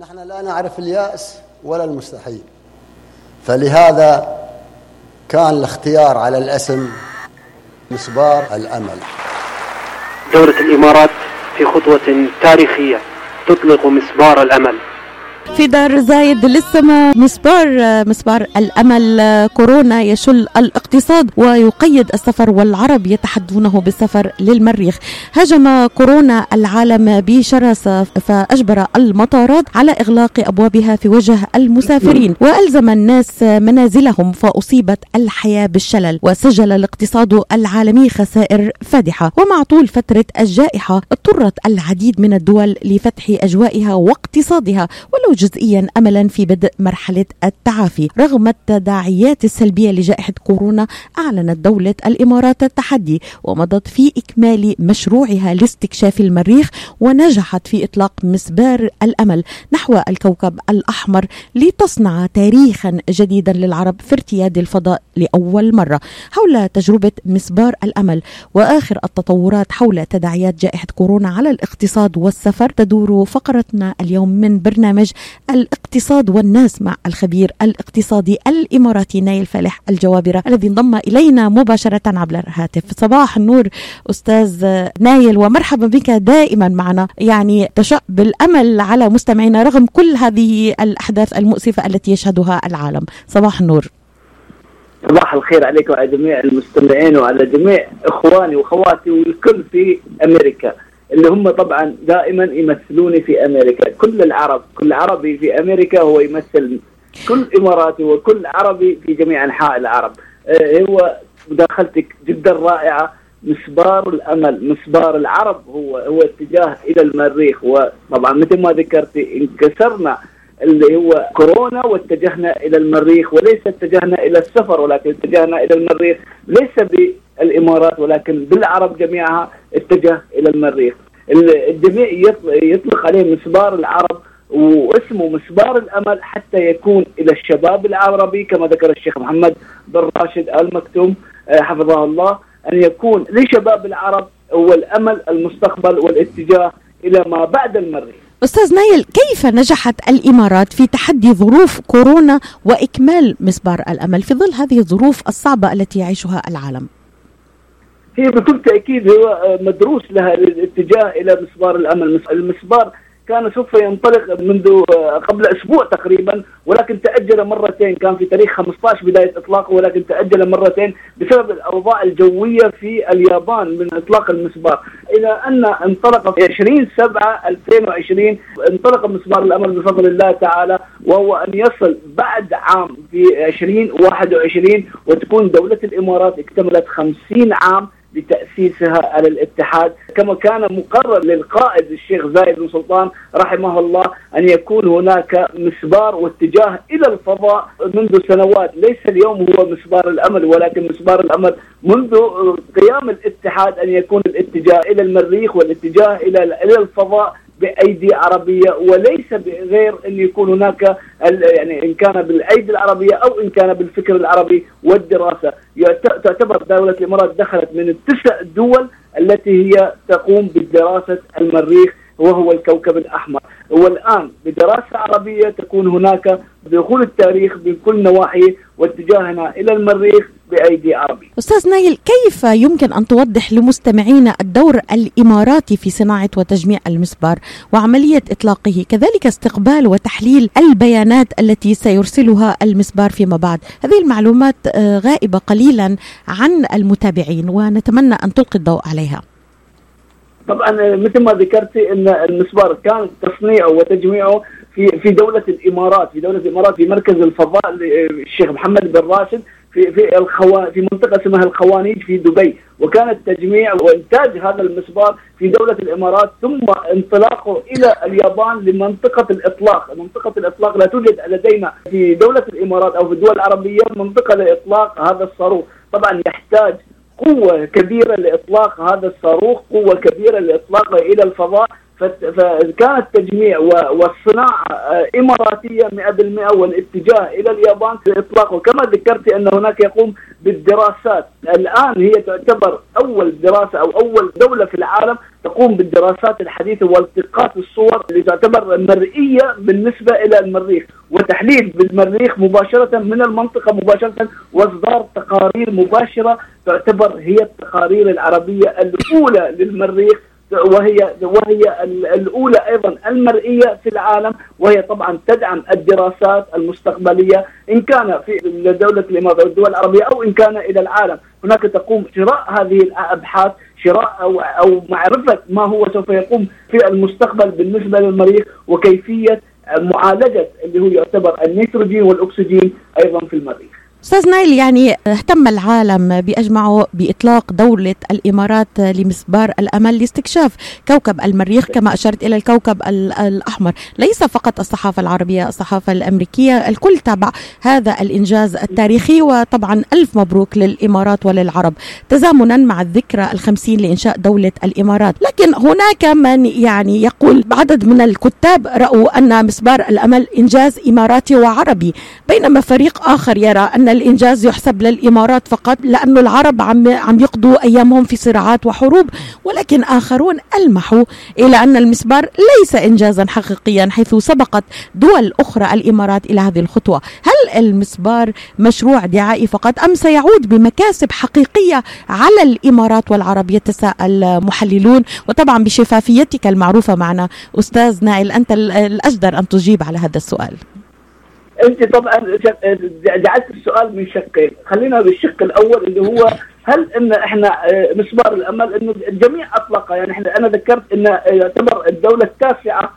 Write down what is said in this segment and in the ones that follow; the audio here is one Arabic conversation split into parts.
نحن لا نعرف اليأس ولا المستحيل. فلهذا كان الاختيار على الاسم مسبار الأمل. دولة الإمارات في خطوة تاريخية تطلق مسبار الأمل. في دار زايد للسماء مسبار مسبار الأمل. كورونا يشل الاقتصاد ويقيد السفر والعرب يتحدونه بالسفر للمريخ. هجم كورونا العالم بشراسه فأجبر المطارات على إغلاق أبوابها في وجه المسافرين. وألزم الناس منازلهم فأصيبت الحياة بالشلل. وسجل الاقتصاد العالمي خسائر فادحة. ومع طول فترة الجائحة اضطرت العديد من الدول لفتح أجوائها واقتصادها. ولو جزئيا املا في بدء مرحلة التعافي رغم التداعيات السلبية لجائحة كورونا أعلنت دولة الإمارات التحدي ومضت في إكمال مشروعها لاستكشاف المريخ ونجحت في إطلاق مسبار الأمل نحو الكوكب الأحمر لتصنع تاريخا جديدا للعرب في ارتياد الفضاء لأول مرة. حول تجربة مسبار الأمل وآخر التطورات حول تداعيات جائحة كورونا على الاقتصاد والسفر تدور فقرتنا اليوم من برنامج الاقتصاد والناس مع الخبير الاقتصادي الإماراتي نايل فالح الجوابرة الذي انضم إلينا مباشرة عبر الهاتف. صباح النور أستاذ نايل ومرحبا بك دائما معنا. يعني تشأ بالأمل على مستمعينا رغم كل هذه الأحداث المؤسفة التي يشهدها العالم. صباح النور. صباح الخير عليك وعلى جميع المستمعين وعلى جميع إخواني وأخواتي والكل في أمريكا. اللي هم طبعا دائما يمثلوني في أمريكا. كل العرب كل عربي في أمريكا هو يمثل كل إماراتي وكل عربي في جميع أنحاء العرب. آه، هو مداخلتك جدا رائعة. مسبار الأمل مسبار العرب هو هو اتجاه إلى المريخ. وطبعا مثل ما ذكرتي انكسرنا اللي هو كورونا واتجهنا إلى المريخ وليس اتجهنا إلى السفر ولكن اتجهنا إلى المريخ. ليس بالامارات ولكن بالعرب جميعها اتجه إلى المريخ الجميع يطلق عليه مسبار العرب واسمه مسبار الأمل حتى يكون إلى الشباب العربي كما ذكر الشيخ محمد بن راشد ال مكتوم آه، حفظه الله أن يكون لشباب العرب هو الامل المستقبل والاتجاه إلى ما بعد المريخ أستاذ نايل كيف نجحت الإمارات في تحدي ظروف كورونا وإكمال مسبار الأمل في ظل هذه الظروف الصعبة التي يعيشها العالم؟ هي بكل تأكيد هو مدروس لها الاتجاه إلى مسبار الأمل، المسبار كان سوف ينطلق منذ آه، قبل أسبوع تقريبا ولكن تأجل مرتين. كان في تاريخ 15 بداية إطلاقه ولكن تأجل مرتين بسبب الأوضاع الجوية في اليابان من إطلاق المسبار. إلى أن انطلق في 20 7 2020 انطلق مسبار الأمل بفضل الله تعالى وهو أن يصل بعد عام في 2021 وتكون دولة الإمارات اكتملت 50 عام لتأسيسها على الاتحاد. كما كان مقرر للقائد الشيخ زايد بن سلطان رحمه الله أن يكون هناك مسبار واتجاه إلى الفضاء منذ سنوات. ليس اليوم هو مسبار الأمل ولكن مسبار الأمل منذ قيام الاتحاد أن يكون الاتجاه إلى المريخ والاتجاه إلى الفضاء. بأيدي عربية وليس بغير أن يكون هناك يعني إن كان بالأيدي العربية أو إن كان بالفكر العربي والدراسة. تعتبر دولة الإمارات دخلت من التسع دول التي هي تقوم بدراسة المريخ وهو الكوكب الأحمر والآن بدراسة عربية تكون هناك دخول التاريخ بكل نواحيه واتجاهنا إلى المريخ بأيدي عربي. أستاذ نايل كيف يمكن أن توضح لمستمعينا الدور الإماراتي في صناعة وتجميع المسبار وعملية إطلاقه، كذلك استقبال وتحليل البيانات التي سيرسلها المسبار فيما بعد، هذه المعلومات آه، غائبة قليلا عن المتابعين ونتمنى أن تلقي الضوء عليها. طبعا مثل ما ذكرتي إن المسبار كان تصنيعه وتجميعه في في دولة الإمارات في دولة الإمارات في مركز الفضاء الشيخ محمد بن راشد في في الخوا في منطقة اسمها الخوانيج في دبي. وكان التجميع وإنتاج هذا المسبار في دولة الإمارات ثم انطلاقه إلى اليابان لمنطقة الإطلاق، منطقة الإطلاق لا توجد لدينا في دولة الإمارات أو في الدول العربية منطقة لإطلاق هذا الصاروخ، طبعا يحتاج قوة كبيرة لإطلاق هذا الصاروخ قوة كبيرة لإطلاقه إلى الفضاء. فكان التجميع والصناعة آه، إماراتية 100% والاتجاه إلى اليابان في إطلاق وكما ذكرت أن هناك يقوم بالدراسات. الآن هي تعتبر أول دراسة أو أول دولة في العالم تقوم بالدراسات الحديثة والتقاط الصور اللي تعتبر مرئية بالنسبة إلى المريخ وتحليل بالمريخ مباشرة من المنطقة مباشرة وإصدار تقارير مباشرة تعتبر هي التقارير العربية الأولى للمريخ وهي وهي الأولى أيضا المرئية في العالم وهي طبعا تدعم الدراسات المستقبلية إن كان في دوله الإمارات أو الدول العربية أو إن كان إلى العالم، هناك تقوم شراء هذه الأبحاث شراء أو أو معرفة ما هو سوف يقوم في المستقبل بالنسبة للمريخ وكيفية معالجة اللي هو يعتبر النيتروجين والأكسجين أيضا في المريخ. أستاذ نايل يعني اهتم العالم بأجمعه بإطلاق دولة الإمارات لمسبار الأمل لاستكشاف كوكب المريخ كما أشرت إلى الكوكب الأحمر، ليس فقط الصحافة العربية، الصحافة الأمريكية، الكل تابع هذا الإنجاز التاريخي وطبعا ألف مبروك للإمارات وللعرب، تزامنا مع الذكرى الخمسين لإنشاء دولة الإمارات، لكن هناك من يعني يقول عدد من الكتاب رأوا أن مسبار الأمل إنجاز إماراتي وعربي، بينما فريق آخر يرى أن الإنجاز يحسب للإمارات فقط لأنه العرب عم عم يقضوا أيامهم في صراعات وحروب ولكن آخرون ألمحوا إلى أن المسبار ليس انجازا حقيقيا حيث سبقت دول أخرى الإمارات إلى هذه الخطوة، هل المسبار مشروع دعائي فقط أم سيعود بمكاسب حقيقية على الإمارات والعرب يتساءل محللون وطبعا بشفافيتك المعروفة معنا أستاذ نائل أنت الأجدر أن تجيب على هذا السؤال. انت طبعا جعلت السؤال من شقين. خلينا بالشق الأول اللي هو هل إن إحنا آه، مسبار الأمل إنه الجميع أطلق؟ يعني إحنا أنا ذكرت إن يعتبر الدولة التاسعة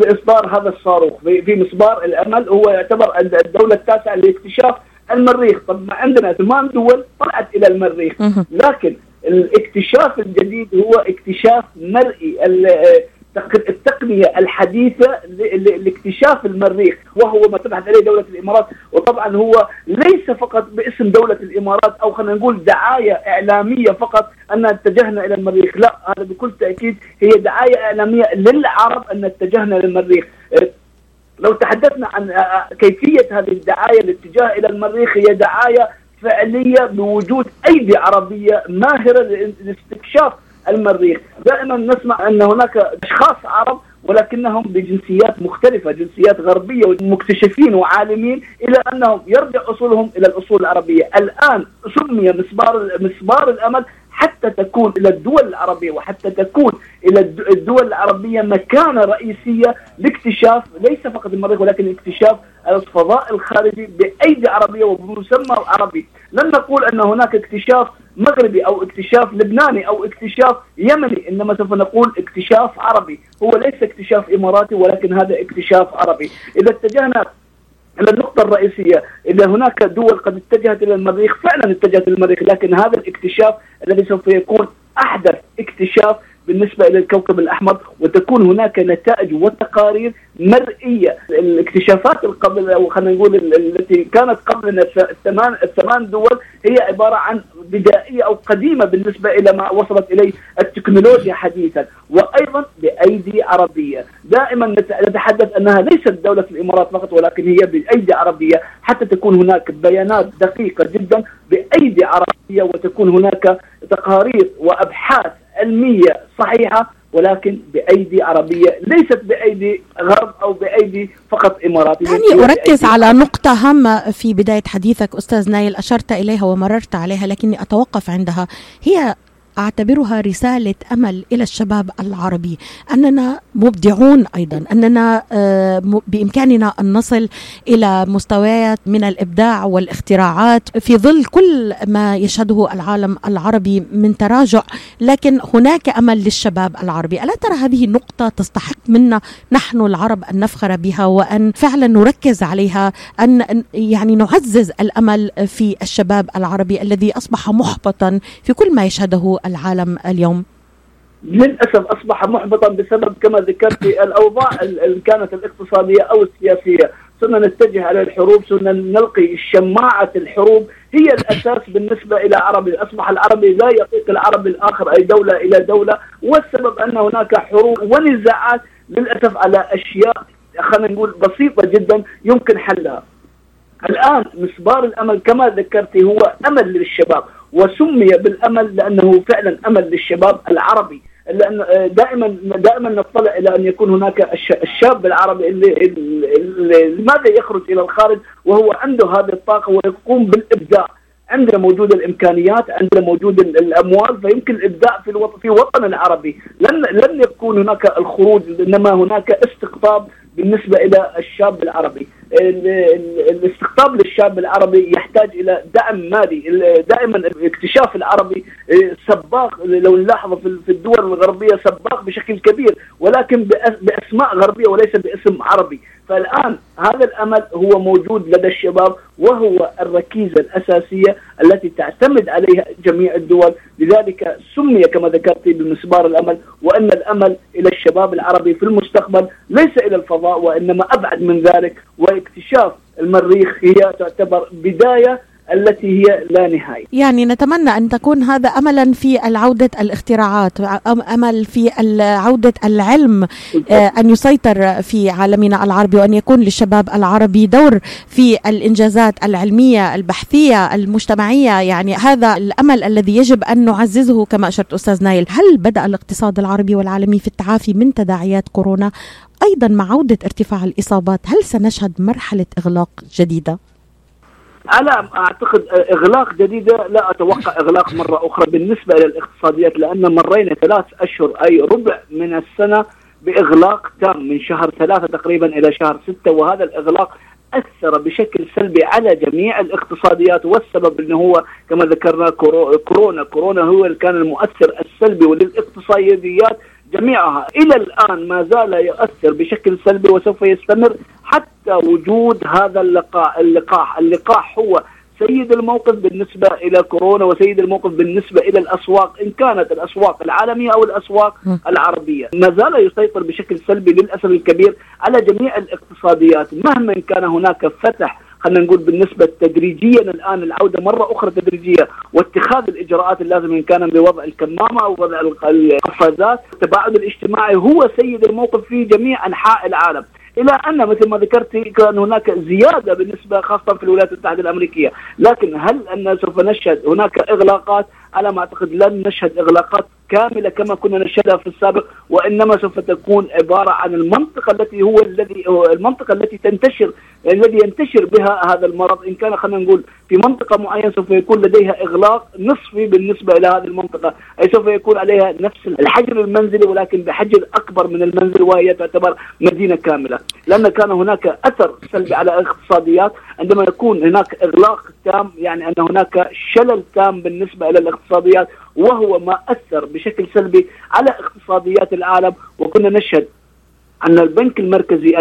لإصدار هذا الصاروخ. في مسبار الأمل هو يعتبر الدولة التاسعة لاكتشاف المريخ. طب ما عندنا ثمان دول طلعت إلى المريخ. لكن الاكتشاف الجديد هو اكتشاف مرئي. التقنية الحديثة لاكتشاف المريخ وهو ما تبحث عليه دولة الإمارات. وطبعا هو ليس فقط باسم دولة الإمارات أو خلينا نقول دعاية إعلامية فقط أن اتجهنا إلى المريخ. لا هذا بكل تأكيد هي دعاية إعلامية للعرب أن اتجهنا للمريخ لو تحدثنا عن كيفية هذه الدعاية الاتجاه إلى المريخ هي دعاية فعلية بوجود أيدي عربية ماهرة لاستكشاف المريخ. دائما نسمع أن هناك أشخاص عرب ولكنهم بجنسيات مختلفة جنسيات غربية ومكتشفين وعالمين إلى أنهم يرجع أصولهم إلى الأصول العربية. الآن سمي مسبار, مسبار الأمل حتى تكون إلى الدول العربية وحتى تكون إلى الدول العربية مكانة رئيسية لاكتشاف ليس فقط المريخ ولكن اكتشاف الفضاء الخارجي بأيدي عربية وبمسمى عربي، لن نقول أن هناك اكتشاف مغربي أو اكتشاف لبناني أو اكتشاف يمني إنما سوف نقول اكتشاف عربي. هو ليس اكتشاف إماراتي ولكن هذا اكتشاف عربي. إذا اتجهنا إلى النقطة الرئيسية إذا هناك دول قد اتجهت إلى المريخ فعلا اتجهت إلى المريخ لكن هذا الاكتشاف الذي سوف يكون أحدث اكتشاف بالنسبة إلى الكوكب الأحمر وتكون هناك نتائج وتقارير مرئية. الاكتشافات قبل أو خلينا نقول التي كانت قبلنا الثمان الثمان دول هي عبارة عن بدائية أو قديمة بالنسبة إلى ما وصلت إليه التكنولوجيا حديثا وأيضا بأيدي عربية. دائما نتحدث أنها ليست دولة الإمارات فقط ولكن هي بأيدي عربية حتى تكون هناك بيانات دقيقة جدا بأيدي عربية وتكون هناك تقارير وأبحاث علمية صحيحة ولكن بأيدي عربية ليست بأيدي غرب أو بأيدي فقط اماراتي يعني أركز على نقطة هامة في بداية حديثك أستاذ نايل أشرت إليها ومررت عليها لكني أتوقف عندها. هي أعتبرها رسالة أمل إلى الشباب العربي. أننا مبدعون أيضا. أننا آه، بإمكاننا أن نصل إلى مستويات من الإبداع والاختراعات في ظل كل ما يشهده العالم العربي من تراجع. لكن هناك أمل للشباب العربي. ألا ترى هذه النقطة تستحق منا نحن العرب أن نفخر بها وأن فعلا نركز عليها أن يعني نعزز الأمل في الشباب العربي الذي أصبح محبطا في كل ما يشهده العالم اليوم؟ للأسف أصبح محبطا بسبب كما ذكرت الأوضاع اللي كانت الاقتصادية أو السياسية. صرنا نتجه على الحروب صرنا نلقي شماعة الحروب هي الأساس بالنسبة إلى عربي. أصبح العربي لا يطيق العربي الآخر أي دولة إلى دولة والسبب أن هناك حروب ونزاعات للأسف على أشياء خلينا نقول بسيطة جدا يمكن حلها. الآن مسبار الأمل كما ذكرتي هو أمل للشباب. وسمي بالأمل لأنه فعلا أمل للشباب العربي. لأن دائما دائما نطلع إلى أن يكون هناك الشاب العربي اللي, اللي لماذا يخرج إلى الخارج وهو عنده هذه الطاقة ويقوم بالإبداع. عندنا موجود الإمكانيات عندنا موجود الأموال فيمكن الإبداع في الوطن في وطن العربي. لن لن يكون هناك الخروج إنما هناك استقطاب بالنسبة إلى الشاب العربي. الاستقطاب للشاب العربي يحتاج إلى دعم مالي دائما اكتشاف العربي آه، سباق لو نلاحظ في الدول الغربية سباق بشكل كبير ولكن بأسماء غربية وليس باسم عربي. فالآن هذا الأمل هو موجود لدى الشباب وهو الركيزة الأساسية التي تعتمد عليها جميع الدول. لذلك سمي كما ذكرت بمسبار الأمل وأن الأمل إلى الشباب العربي في المستقبل ليس إلى الفضاء وإنما أبعد من ذلك. واكتشاف المريخ هي تعتبر بداية التي هي لا نهاية. يعني نتمنى أن تكون هذا أملا في عودة الاختراعات أمل في عودة العلم آه، أن يسيطر في عالمنا العربي وأن يكون للشباب العربي دور في الإنجازات العلمية البحثية المجتمعية. يعني هذا الأمل الذي يجب أن نعززه كما أشرت أستاذ نايل. هل بدأ الاقتصاد العربي والعالمي في التعافي من تداعيات كورونا؟ أيضا مع عودة ارتفاع الإصابات هل سنشهد مرحلة إغلاق جديدة؟ أنا أعتقد إغلاق جديدة. لا أتوقع إغلاق مرة أخرى بالنسبة إلى الاقتصاديات لأن مرينا ثلاث أشهر أي ربع من السنة بإغلاق تام من شهر ثلاثة تقريبا إلى شهر ستة وهذا الإغلاق أثر بشكل سلبي على جميع الاقتصاديات والسبب إنه هو كما ذكرنا كورونا. كورونا هو اللي كان المؤثر السلبي وللاقتصاديات جميعها. إلى الآن ما زال يؤثر بشكل سلبي وسوف يستمر حتى وجود هذا اللقاح اللقاح. اللقاح هو سيد الموقف بالنسبة إلى كورونا وسيد الموقف بالنسبة إلى الأسواق إن كانت الأسواق العالمية أو الأسواق العربية. ما زال يسيطر بشكل سلبي للأسف الكبير على جميع الاقتصاديات. مهما كان هناك فتح خلينا نقول بالنسبة تدريجيا الآن العودة مرة أخرى تدريجية واتخاذ الإجراءات اللازمة إن كان بوضع الكمامة أو وضع القفازات التباعد الاجتماعي هو سيد الموقف في جميع أنحاء العالم إلى أن مثل ما ذكرت كان هناك زيادة بالنسبة خاصة في الولايات المتحدة الأمريكية، لكن هل أن سوف نشهد هناك إغلاقات؟ على ما أعتقد لن نشهد إغلاقات كاملة كما كنا نشهدها في السابق وإنما سوف تكون عبارة عن المنطقة التي هو الذي المنطقة التي تنتشر الذي ينتشر بها هذا المرض. إن كان خلينا نقول في منطقة معينة سوف يكون لديها إغلاق نصفي بالنسبة إلى هذه المنطقة. أي سوف يكون عليها نفس الحجر المنزلي ولكن بحجر أكبر من المنزل وهي تعتبر مدينة كاملة. لأن كان هناك أثر سلبي على الاقتصاديات عندما يكون هناك إغلاق تام يعني أن هناك شلل تام بالنسبة إلى الاقتصاديات وهو ما أثر بشكل سلبي على اقتصاديات العالم. وكنا نشهد أن البنك المركزي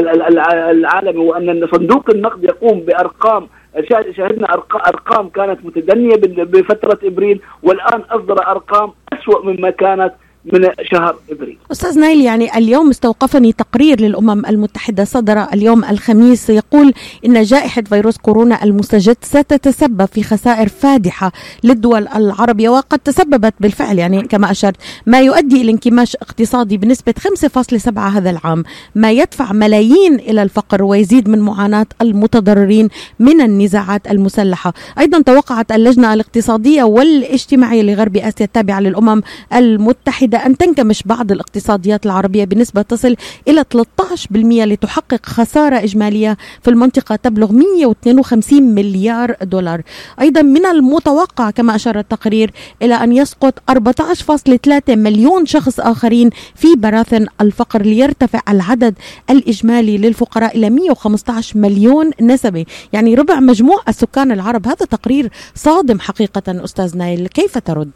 العالمي وأن صندوق النقد يقوم بأرقام شاهدنا أرقام كانت متدنية بفترة إبريل والآن أصدر أرقام أسوأ مما كانت. من شهر إبريل. أستاذ نايل يعني اليوم استوقفني تقرير للأمم المتحدة صدر اليوم الخميس يقول إن جائحة فيروس كورونا المستجد ستتسبب في خسائر فادحة للدول العربية وقد تسببت بالفعل يعني كما أشرت ما يؤدي إلى انكماش اقتصادي بنسبة 5.7 هذا العام، ما يدفع ملايين إلى الفقر ويزيد من معاناة المتضررين من النزاعات المسلحة، أيضا توقعت اللجنة الاقتصادية والاجتماعية لغرب آسيا التابعة للأمم المتحدة أن تنكمش بعض الاقتصاديات العربية بنسبة تصل إلى 13% لتحقق خسارة إجمالية في المنطقة تبلغ 152 مليار دولار. أيضا من المتوقع كما أشار التقرير إلى أن يسقط 14.3 مليون شخص آخرين في براثن الفقر ليرتفع العدد الإجمالي للفقراء إلى 115 مليون نسمة يعني ربع مجموع السكان العرب. هذا تقرير صادم حقيقة أستاذ نايل كيف ترد؟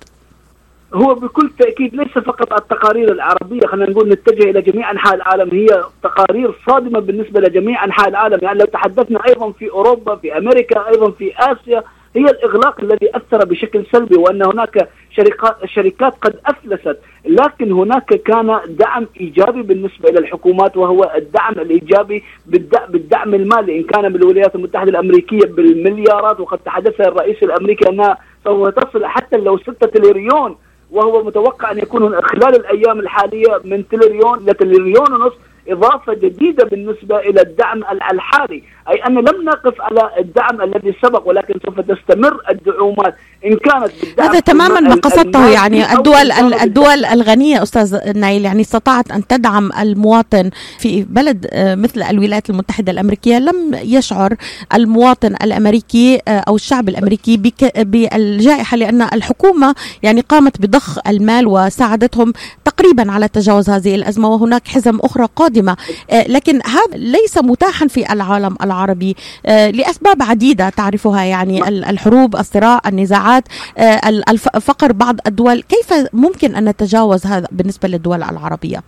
هو بكل تأكيد ليس فقط التقارير العربية خلينا نقول نتجه إلى جميع أنحاء العالم هي تقارير صادمة بالنسبة لجميع أنحاء العالم. يعني لو تحدثنا أيضا في أوروبا في أمريكا أيضا في آسيا هي الإغلاق الذي أثر بشكل سلبي وأن هناك شركات قد أفلست. لكن هناك كان دعم إيجابي بالنسبة إلى الحكومات وهو الدعم الإيجابي بالدعم المالي. إن كان بالولايات المتحدة الأمريكية بالمليارات وقد تحدث الرئيس الأمريكي أنها سوف تصل حتى لو 6 تريليون وهو متوقع أن يكون خلال الأيام الحالية من تريليون إلى تريليون ونصف إضافة جديدة بالنسبة إلى الدعم الحالي. أي أن لم نقف على الدعم الذي سبق ولكن سوف تستمر الدعومات. إن كانت بالدعم هذا تماما ما قصدته يعني الدول الدول الغنية أستاذ نايل يعني استطاعت أن تدعم المواطن في بلد آه، مثل الولايات المتحدة الأمريكية. لم يشعر المواطن الأمريكي آه، أو الشعب الأمريكي بالجائحة لأن الحكومة يعني قامت بضخ المال وساعدتهم تقريبا على تجاوز هذه الأزمة وهناك حزم أخرى قادمة. آه، لكن هذا ليس متاحا في العالم العربي. آه، لأسباب عديدة تعرفها يعني الحروب الصراع النزاعات آه، الفقر بعض الدول كيف ممكن أن نتجاوز هذا بالنسبة للدول العربية؟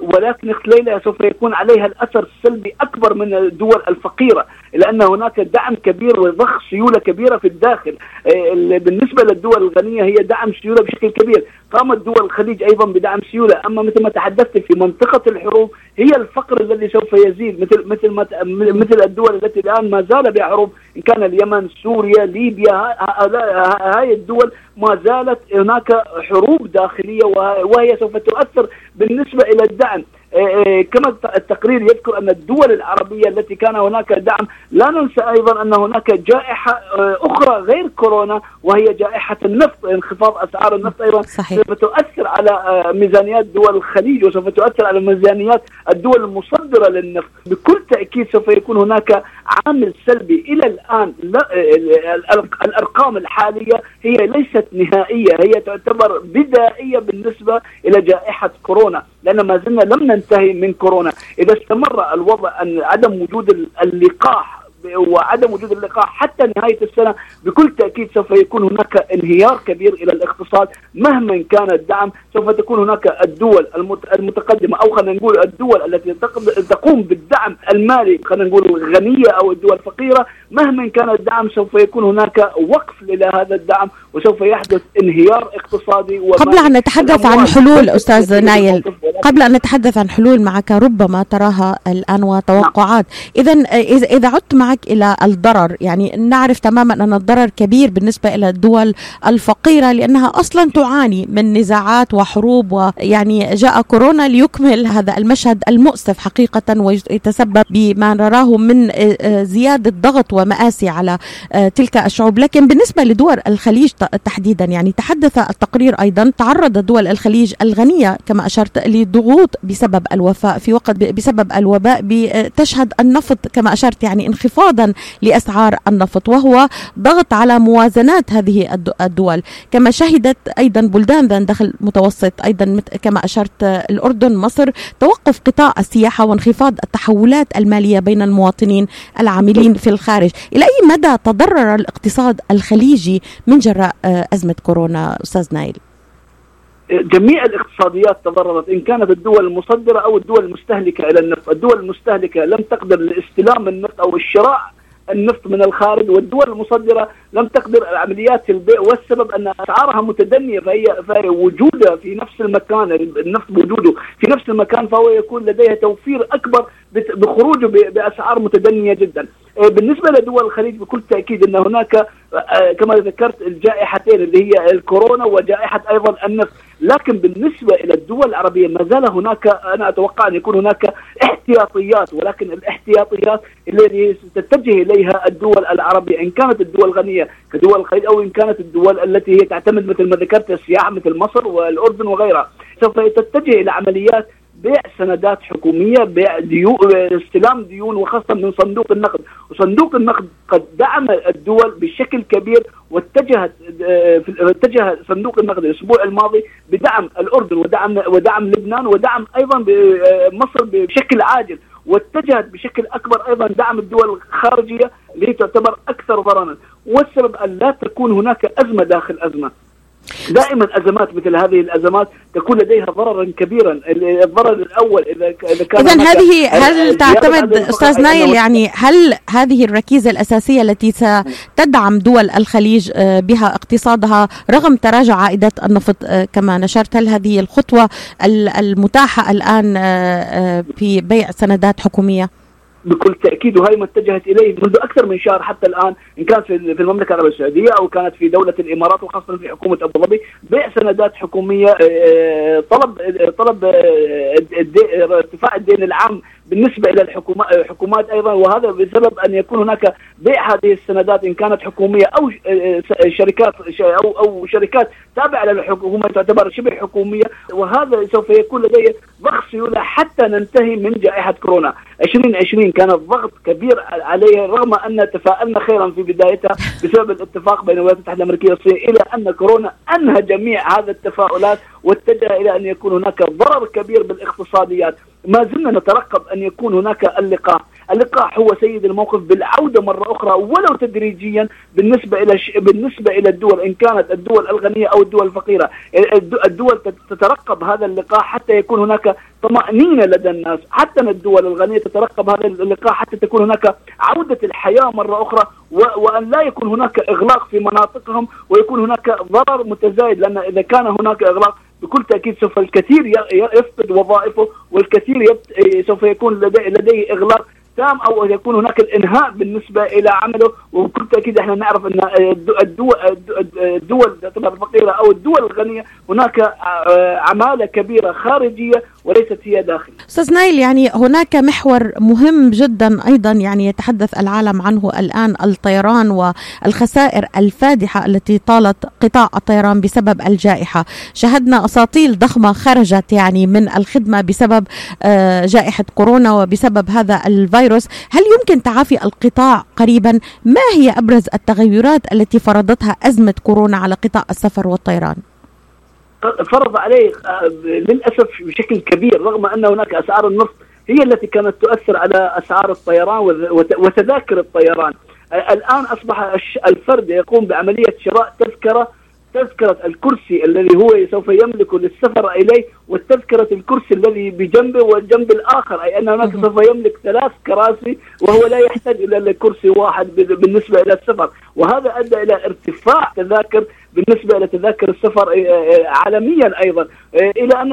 ولكن ليلى سوف يكون عليها الأثر السلبي أكبر من الدول الفقيرة لأن هناك دعم كبير وضخ سيولة كبيرة في الداخل. آه، بالنسبة للدول الغنية هي دعم سيولة بشكل كبير. قامت دول الخليج أيضا بدعم سيولة. أما مثل ما تحدثت في منطقة الحروب هي الفقر الذي سوف يزيد. مثل مثل ما مثل الدول التي الآن ما زال بها حروب ان كان اليمن سوريا ليبيا هاي الدول ما زالت هناك حروب داخلية وهي سوف تؤثر بالنسبة إلى الدعم. كما التقرير يذكر أن الدول العربية التي كان هناك دعم لا ننسى أيضا أن هناك جائحة آه، أخرى غير كورونا وهي جائحة النفط انخفاض أسعار النفط أيضا صحيح. سوف تؤثر على ميزانيات دول الخليج وسوف تؤثر على ميزانيات الدول المصدرة للنفط بكل تأكيد سوف يكون هناك عامل سلبي إلى الآن آه، الأرقام الحالية هي ليست نهائية هي تعتبر بدائية بالنسبة إلى جائحة كورونا لأن ما زلنا لم ننتهي من كورونا. إذا استمر الوضع أن عدم وجود اللقاح وعدم وجود اللقاح حتى نهاية السنة بكل تأكيد سوف يكون هناك انهيار كبير إلى الاقتصاد مهما كان الدعم. سوف تكون هناك الدول المتقدمة أو خلينا نقول الدول التي تقوم بالدعم المالي خلينا نقول غنيه أو الدول الفقيرة. مهما كان الدعم سوف يكون هناك وقف إلى هذا الدعم وسوف يحدث انهيار اقتصادي قبل أن نتحدث عن حلول أستاذ نايل قبل أن نتحدث عن حلول معك ربما تراها الآن وتوقعات. إذا إذا عدت معك إلى الضرر. يعني نعرف تماما أن الضرر كبير بالنسبة إلى الدول الفقيرة لأنها أصلا تعاني من نزاعات وحروب ويعني جاء كورونا ليكمل هذا المشهد المؤسف حقيقة ويتسبب بما نراه من زيادة ضغط ومآسي على تلك الشعوب. لكن بالنسبة لدول الخليج تحديدا يعني تحدث التقرير أيضا تعرض دول الخليج الغنية كما أشرت لضغوط بسبب الوفاء في وقت بسبب الوباء تشهد النفط كما أشرت يعني انخفاضا لأسعار النفط وهو ضغط على موازنات هذه الدول. كما شهدت أيضا بلدان ذات دخل متوسط أيضا كما أشرت الأردن مصر توقف قطاع السياحة وانخفاض التحولات المالية بين المواطنين العاملين في الخارج. إلى أي مدى تضرر الاقتصاد الخليجي من جراء أزمة كورونا أستاذ نايل؟ جميع الاقتصاديات تضررت إن كانت الدول المصدرة أو الدول المستهلكة إلى النفط، الدول المستهلكة لم تقدر لاستلام النفط أو الشراء النفط من الخارج والدول المصدرة لم تقدر عمليات البيع والسبب أن أسعارها متدنية فهي, فهي وجودها في نفس المكان النفط وجوده في نفس المكان فهو يكون لديها توفير أكبر بخروجه بأسعار متدنية جدا. آه، بالنسبة لدول الخليج بكل تأكيد أن هناك آه، كما ذكرت الجائحتين اللي هي الكورونا وجائحة أيضا النفط، لكن بالنسبة إلى الدول العربية ما زال هناك أنا أتوقع أن يكون هناك احتياطيات ولكن الاحتياطيات التي تتجه إليها الدول العربية إن كانت الدول غنية كدول الخليج أو إن كانت الدول التي هي تعتمد مثل ما ذكرت السياحه مثل مصر والأردن وغيرها سوف تتجه إلى عمليات بيع سندات حكومية بيع ديون استلام ديون وخاصة من صندوق النقد. وصندوق النقد قد دعم الدول بشكل كبير واتجهت اتجه صندوق النقد الأسبوع الماضي بدعم الأردن ودعم ودعم لبنان ودعم أيضا مصر بشكل عاجل. واتجهت بشكل أكبر أيضا دعم الدول الخارجية اللي تعتبر أكثر ضررا والسبب أن لا تكون هناك أزمة داخل أزمة. دائما أزمات مثل هذه الأزمات تكون لديها ضررا كبيرا. الضرر الأول إذا إذا كان اذا هذه هل تعتمد أستاذ نايل يعني هل هذه الركيزة الأساسية التي ستدعم دول الخليج آه، بها اقتصادها رغم تراجع عائدات النفط آه، كما نشرت؟ هل هذه الخطوة المتاحة الآن آه، في بيع سندات حكومية؟ بكل تأكيد وهي ما اتجهت إليه منذ أكثر من شهر حتى الآن إن كانت في المملكة العربية السعودية أو كانت في دولة الإمارات وخاصة في حكومة أبو ظبي بيع سندات حكومية آه، طلب آه، طلب آه، ارتفاع الدين العام بالنسبة إلى الحكومات أيضا. وهذا بسبب أن يكون هناك بيع هذه السندات إن كانت حكومية أو شركات أو أو شركات تابعة للحكومة تعتبر شبه حكومية. وهذا سوف يكون لديه ضغط سيولة حتى ننتهي من جائحة كورونا. 2020 كان الضغط كبير عليه رغم أن تفائلنا خيرا في بدايتها بسبب الاتفاق بين الولايات المتحدة الأمريكية والصين إلى أن كورونا أنهى جميع هذه التفاؤلات واتجه إلى أن يكون هناك ضرر كبير بالإقتصاديات. ما زلنا نترقب أن يكون هناك اللقاح اللقاح هو سيد الموقف بالعودة مرة أخرى ولو تدريجيا بالنسبة إلى ش... بالنسبة إلى الدول إن كانت الدول الغنية أو الدول الفقيرة الدول تترقب هذا اللقاح حتى يكون هناك طمأنينة لدى الناس حتى الدول الغنية تترقب هذا اللقاح حتى تكون هناك عودة الحياة مرة أخرى. وأن لا يكون هناك إغلاق في مناطقهم ويكون هناك ضرر متزايد لأن إذا كان هناك إغلاق بكل تأكيد سوف الكثير يفقد وظائفه والكثير سوف يكون لديه إغلاق تام أو يكون هناك الانهاء بالنسبة إلى عمله. وبكل تاكيد إحنا نعرف أن الدول الدول الفقيره أو الدول الغنية هناك عمالة كبيرة خارجية وليست هي داخل. أستاذ نايل يعني هناك محور مهم جدا أيضا يعني يتحدث العالم عنه الآن الطيران والخسائر الفادحة التي طالت قطاع الطيران بسبب الجائحة، شهدنا أساطيل ضخمة خرجت يعني من الخدمة بسبب آه، جائحة كورونا وبسبب هذا الفيروس، هل يمكن تعافي القطاع قريبا؟ ما هي أبرز التغيرات التي فرضتها أزمة كورونا على قطاع السفر والطيران؟ فرض عليه آه، للأسف بشكل كبير رغم أن هناك أسعار النفط هي التي كانت تؤثر على أسعار الطيران وتذاكر الطيران الآن أصبح الفرد يقوم بعملية شراء تذكرة تذكرة الكرسي الذي هو سوف يملكه للسفر إليه والتذكرة الكرسي الذي بجنبه والجنب الآخر أي أن هناك سوف يملك ثلاث كراسي وهو لا يحتاج إلى كرسي واحد بالنسبة إلى السفر. وهذا أدى إلى ارتفاع تذاكر بالنسبة إلى تذاكر السفر عالميا أيضا. إلى أن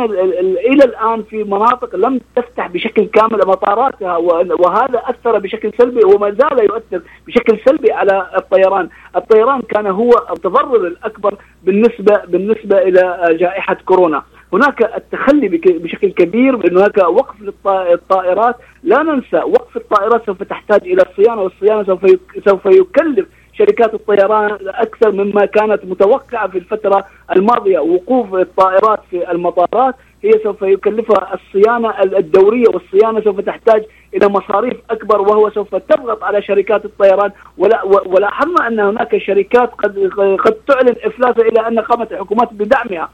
إلى الآن في مناطق لم تفتح بشكل كامل مطاراتها وهذا أثر بشكل سلبي وما زال يؤثر بشكل سلبي على الطيران، الطيران كان هو المتضرر الأكبر بالنسبة بالنسبة إلى جائحة كورونا. هناك التخلي بشكل كبير بأن هناك وقف للطائرات. لا ننسى وقف الطائرات سوف تحتاج إلى الصيانة والصيانة سوف سوف يكلف شركات الطيران أكثر مما كانت متوقعة في الفترة الماضية. وقوف الطائرات في المطارات هي سوف يكلفها الصيانة الدورية والصيانة سوف تحتاج إلى مصاريف أكبر وهو سوف تضغط على شركات الطيران. ولا ولاحظنا أن هناك شركات قد قد تعلن افلاسها إلى أن قامت الحكومات بدعمها.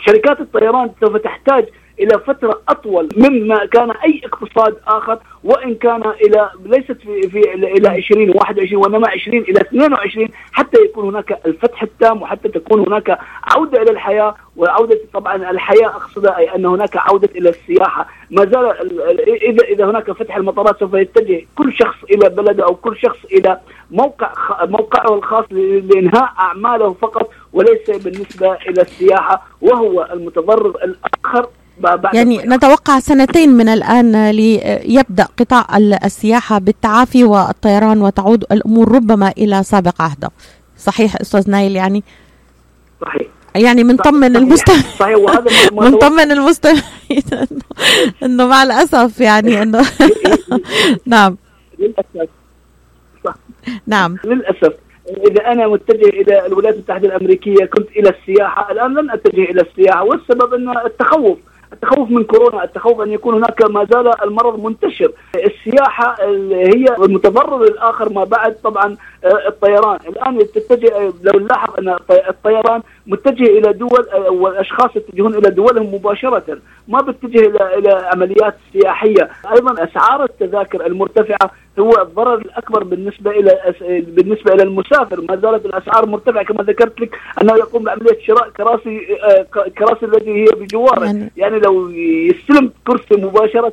شركات الطيران سوف تحتاج إلى فترة أطول مما كان أي اقتصاد آخر وإن كان إلى ليست في, في إلى 20 21 وإنما 20 إلى 22 حتى يكون هناك الفتح التام وحتى تكون هناك عودة إلى الحياة. وعودة طبعا الحياة اقصدها أي أن هناك عودة إلى السياحة. ما زال إذا إذا هناك فتح المطارات سوف يتجه كل شخص إلى بلده أو كل شخص إلى موقع موقعه الخاص لإنهاء أعماله فقط. وليس بالنسبة إلى السياحة وهو المتضرر الآخر يعني نتوقع سنتين من الآن ليبدأ قطاع السياحة بالتعافي والطيران وتعود الأمور ربما إلى سابق عهده صحيح أستاذ نايل؟ يعني صحيح. يعني بنطمن المستمعين صحيح. وهذا بنطمن المستمعين إنه مع الأسف يعني انه نعم. للأسف. نعم. للأسف. إذا أنا متجه إلى الولايات المتحدة الأمريكية كنت إلى السياحة الآن لن أتجه إلى السياحة. والسبب أن التخوف التخوف من كورونا التخوف أن يكون هناك ما زال المرض منتشر. السياحة هي المتضرر الآخر ما بعد طبعا آه، الطيران. الآن تتجه لو نلاحظ أن الطيران متجه إلى دول آه، والأشخاص يتجهون إلى دولهم مباشرة ما بتتجه إلى إلى عمليات سياحية. أيضا أسعار التذاكر المرتفعة هو الضرر الأكبر بالنسبة إلى بالنسبة إلى المسافر. ما زالت الأسعار مرتفعة. كما ذكرت لك أنه يقوم بعملية شراء كراسي آه، كراسي التي هي بجواره يعني, يعني لو يستلم كرسي مباشرة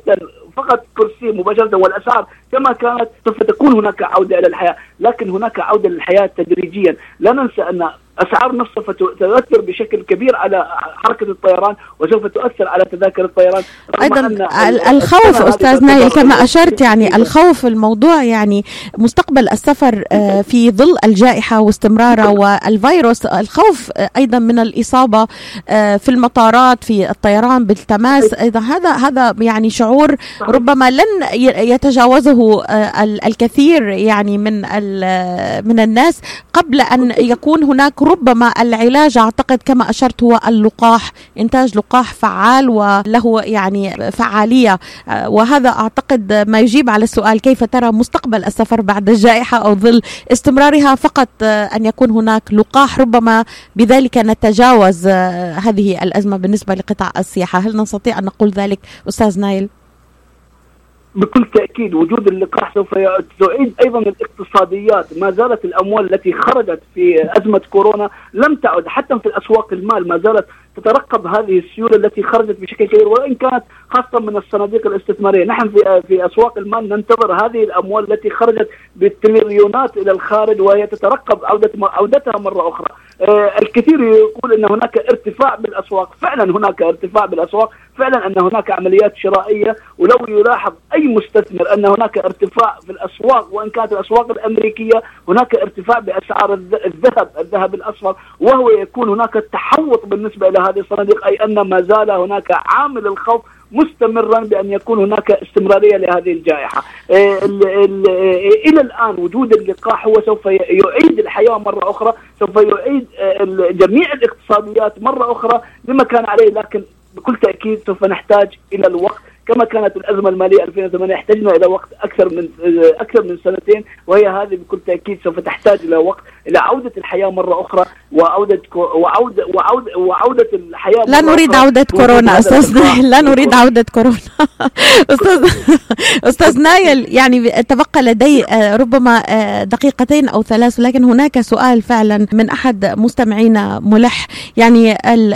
فقط كرسي مباشرة والأسعار كما كانت سوف تكون هناك عودة إلى الحياة، لكن هناك عودة للحياة تدريجيا، لا ننسى أن أسعار نفط سوف تؤثر بشكل كبير على حركة الطيران وسوف تؤثر على تذاكر الطيران. أيضا الخوف أستاذ نايل كما أشرت يعني الخوف الموضوع يعني مستقبل السفر آه، في ظل الجائحة واستمرارها والفيروس الخوف أيضا من الإصابة آه، في المطارات في الطيران بالتماس أيضا. هذا هذا يعني شعور ربما لن يتجاوزه آه، الكثير يعني من من الناس قبل أن يكون هناك ربما العلاج أعتقد كما أشرت هو اللقاح إنتاج لقاح فعال وله يعني فعالية. وهذا أعتقد ما يجيب على السؤال كيف ترى مستقبل السفر بعد الجائحة أو ظل استمرارها فقط أن يكون هناك لقاح. ربما بذلك نتجاوز هذه الأزمة بالنسبة لقطاع السياحة. هل نستطيع أن نقول ذلك أستاذ نايل؟ بكل تأكيد وجود اللقاح سوف تعيد أيضا الاقتصاديات ما زالت الأموال التي خرجت في أزمة كورونا لم تعد حتى في الأسواق المال ما زالت تترقب هذه السيولة التي خرجت بشكل كبير وإن كانت خاصة من الصناديق الاستثمارية، نحن في في أسواق المال ننتظر هذه الأموال التي خرجت بالتريليونات إلى الخارج وهي تترقب عوده عودتها مرة أخرى. آه الكثير يقول إن هناك ارتفاع بالأسواق، فعلا هناك ارتفاع بالأسواق، فعلا أن هناك عمليات شرائية. ولو يلاحظ أي مستثمر أن هناك ارتفاع في الأسواق وان كانت الأسواق الأمريكية هناك ارتفاع بأسعار الذهب، الذهب الأصفر وهو يكون هناك تحوط بالنسبة إلى هذه الصناديق أي أن ما زال هناك عامل الخوف مستمرا بأن يكون هناك استمرارية لهذه الجائحة. آه، إلى الآن وجود اللقاح هو سوف يعيد الحياة مرة أخرى، سوف يعيد آه، جميع الاقتصاديات مرة أخرى لما كان عليه لكن بكل تأكيد سوف نحتاج إلى الوقت كما كانت الأزمة المالية 2008 احتجنا إلى وقت أكثر من أكثر من سنتين وهي هذه بكل تأكيد سوف تحتاج إلى وقت إلى عودة الحياة مرة أخرى وعودة وعودة وعودة وعودة الحياة لا نريد عودة كورونا أستاذ نايل لا نريد عودة كورونا. أستاذ أستاذ نايل يعني تبقى لدي آه، ربما آه، دقيقتين أو ثلاث ولكن هناك سؤال فعلا من أحد مستمعينا ملح. يعني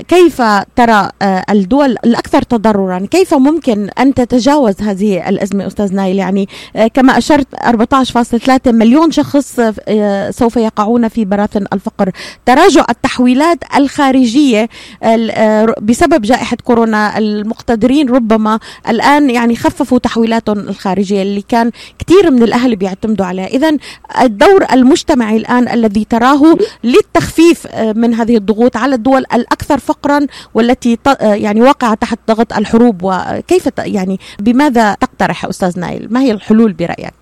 كيف ترى آه، الدول الأكثر تضررا؟ كيف ممكن أن تتجاوز هذه الأزمة أستاذ نايل. يعني آه، كما أشرت 14.3 مليون شخص آه، سوف يقعون في براثن الفقر. تراجع التحويلات الخارجية آه، بسبب جائحة كورونا المقتدرين ربما الآن يعني خففوا تحويلاتهم الخارجية اللي كان كثير من الأهل بيعتمدوا عليها. إذا الدور المجتمعي الآن الذي تراه للتخفيف من هذه الضغوط على الدول الأكثر فقرا والتي يعني واقعة تحت ضغط الحروب وكيف يعني بماذا تقترح أستاذ نايل؟ ما هي الحلول برأيك؟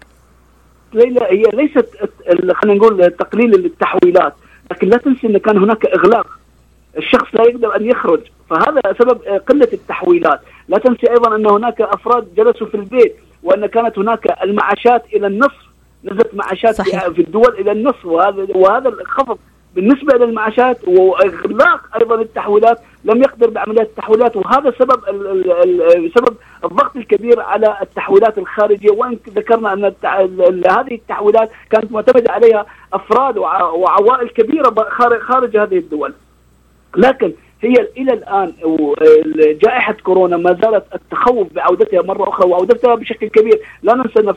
ليلى هي ليست خلينا نقول تقليل التحويلات لكن لا تنسي إن كان هناك إغلاق. الشخص لا يقدر أن يخرج فهذا سبب قلة التحويلات. لا تنسي أيضا أن هناك أفراد جلسوا في البيت وأن كانت هناك المعاشات إلى النصف نزلت معاشات صحيح. في الدول إلى النصف وهذا وهذا الخفض بالنسبة للمعاشات وإغلاق أيضا التحويلات لم يقدر بعمليات التحويلات وهذا سبب سبب الضغط الكبير على التحويلات الخارجية. وإن ذكرنا أن هذه التحويلات كانت معتمدة عليها أفراد وعوائل كبيرة خارج هذه الدول. لكن هي إلى الآن جائحه كورونا ما زالت التخوف بعودتها مرة أخرى وعودتها بشكل كبير، لا ننسى أن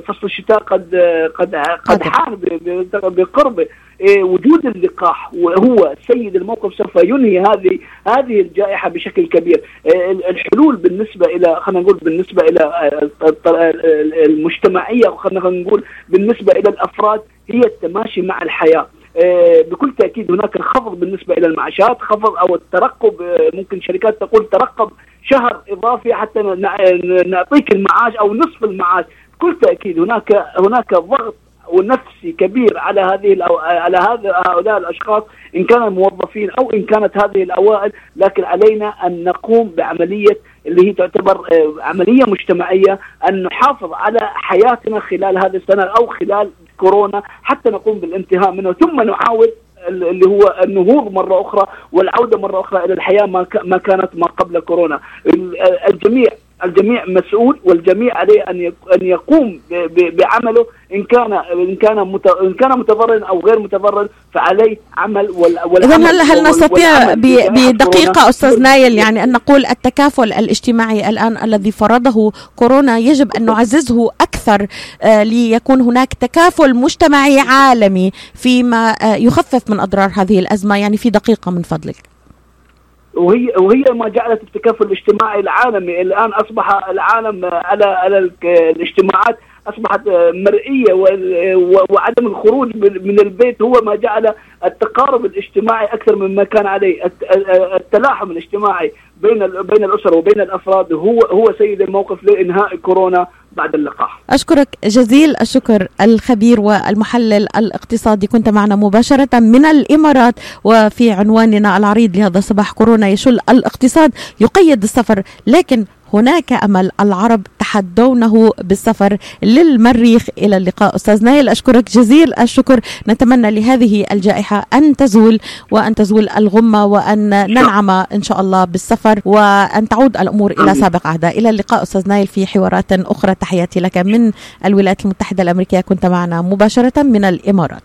فصل الشتاء قد قد قد حان بقربه، إيه، وجود اللقاح وهو سيد الموقف سوف ينهي هذه هذه الجائحة بشكل كبير، إيه، الحلول بالنسبة إلى خلينا نقول بالنسبة إلى المجتمعية وخلينا نقول بالنسبة إلى الأفراد هي التماشي مع الحياة. آه، بكل تأكيد هناك خفض بالنسبة إلى المعاشات خفض أو الترقب آه، ممكن شركات تقول ترقب شهر إضافي حتى نعطيك المعاش أو نصف المعاش. بكل تأكيد هناك هناك ضغط ونفسي كبير على هذه على هذا هؤلاء الأشخاص إن كانوا موظفين أو إن كانت هذه الأوائل لكن علينا أن نقوم بعملية اللي هي تعتبر آه، عملية مجتمعية أن نحافظ على حياتنا خلال هذه السنة أو خلال كورونا حتى نقوم بالانتهاء منه. ثم نعاود اللي هو النهوض مرة أخرى والعودة مرة أخرى إلى الحياة ما كانت ما قبل كورونا. الجميع الجميع مسؤول والجميع عليه أن أن يقوم بعمله. إن كان إن كان إن كان متضررا أو غير متضرر فعليه عمل اذا هل هل نستطيع بدقيقة أستاذ نايل يعني أن نقول التكافل الاجتماعي الآن الذي فرضه كورونا يجب أن نعززه أكثر آه، ليكون هناك تكافل مجتمعي عالمي فيما آه، يخفف من أضرار هذه الأزمة. يعني في دقيقة من فضلك. وهي وهي ما جعلت التكافل الاجتماعي العالمي. الآن أصبح العالم على على الاجتماعات أصبحت مرئية وعدم الخروج من البيت هو ما جعل التقارب الاجتماعي أكثر مما كان عليه. التلاحم الاجتماعي بين بين الاسر وبين الأفراد هو هو سيد الموقف لإنهاء كورونا بعد اللقاح. أشكرك جزيل الشكر الخبير والمحلل الاقتصادي. كنت معنا مباشرة من الإمارات وفي عنواننا العريض لهذا الصباح كورونا يشل الاقتصاد يقيد السفر لكن هناك أمل العرب تحدونه بالسفر للمريخ إلى اللقاء. أستاذ نايل أشكرك جزيل الشكر. نتمنى لهذه الجائحة أن تزول وأن تزول الغمة وأن ننعم إن شاء الله بالسفر وأن تعود الأمور إلى سابق عهدها إلى اللقاء أستاذ نايل في حوارات أخرى. تحياتي لك من الولايات المتحدة الأمريكية. كنت معنا مباشرة من الإمارات.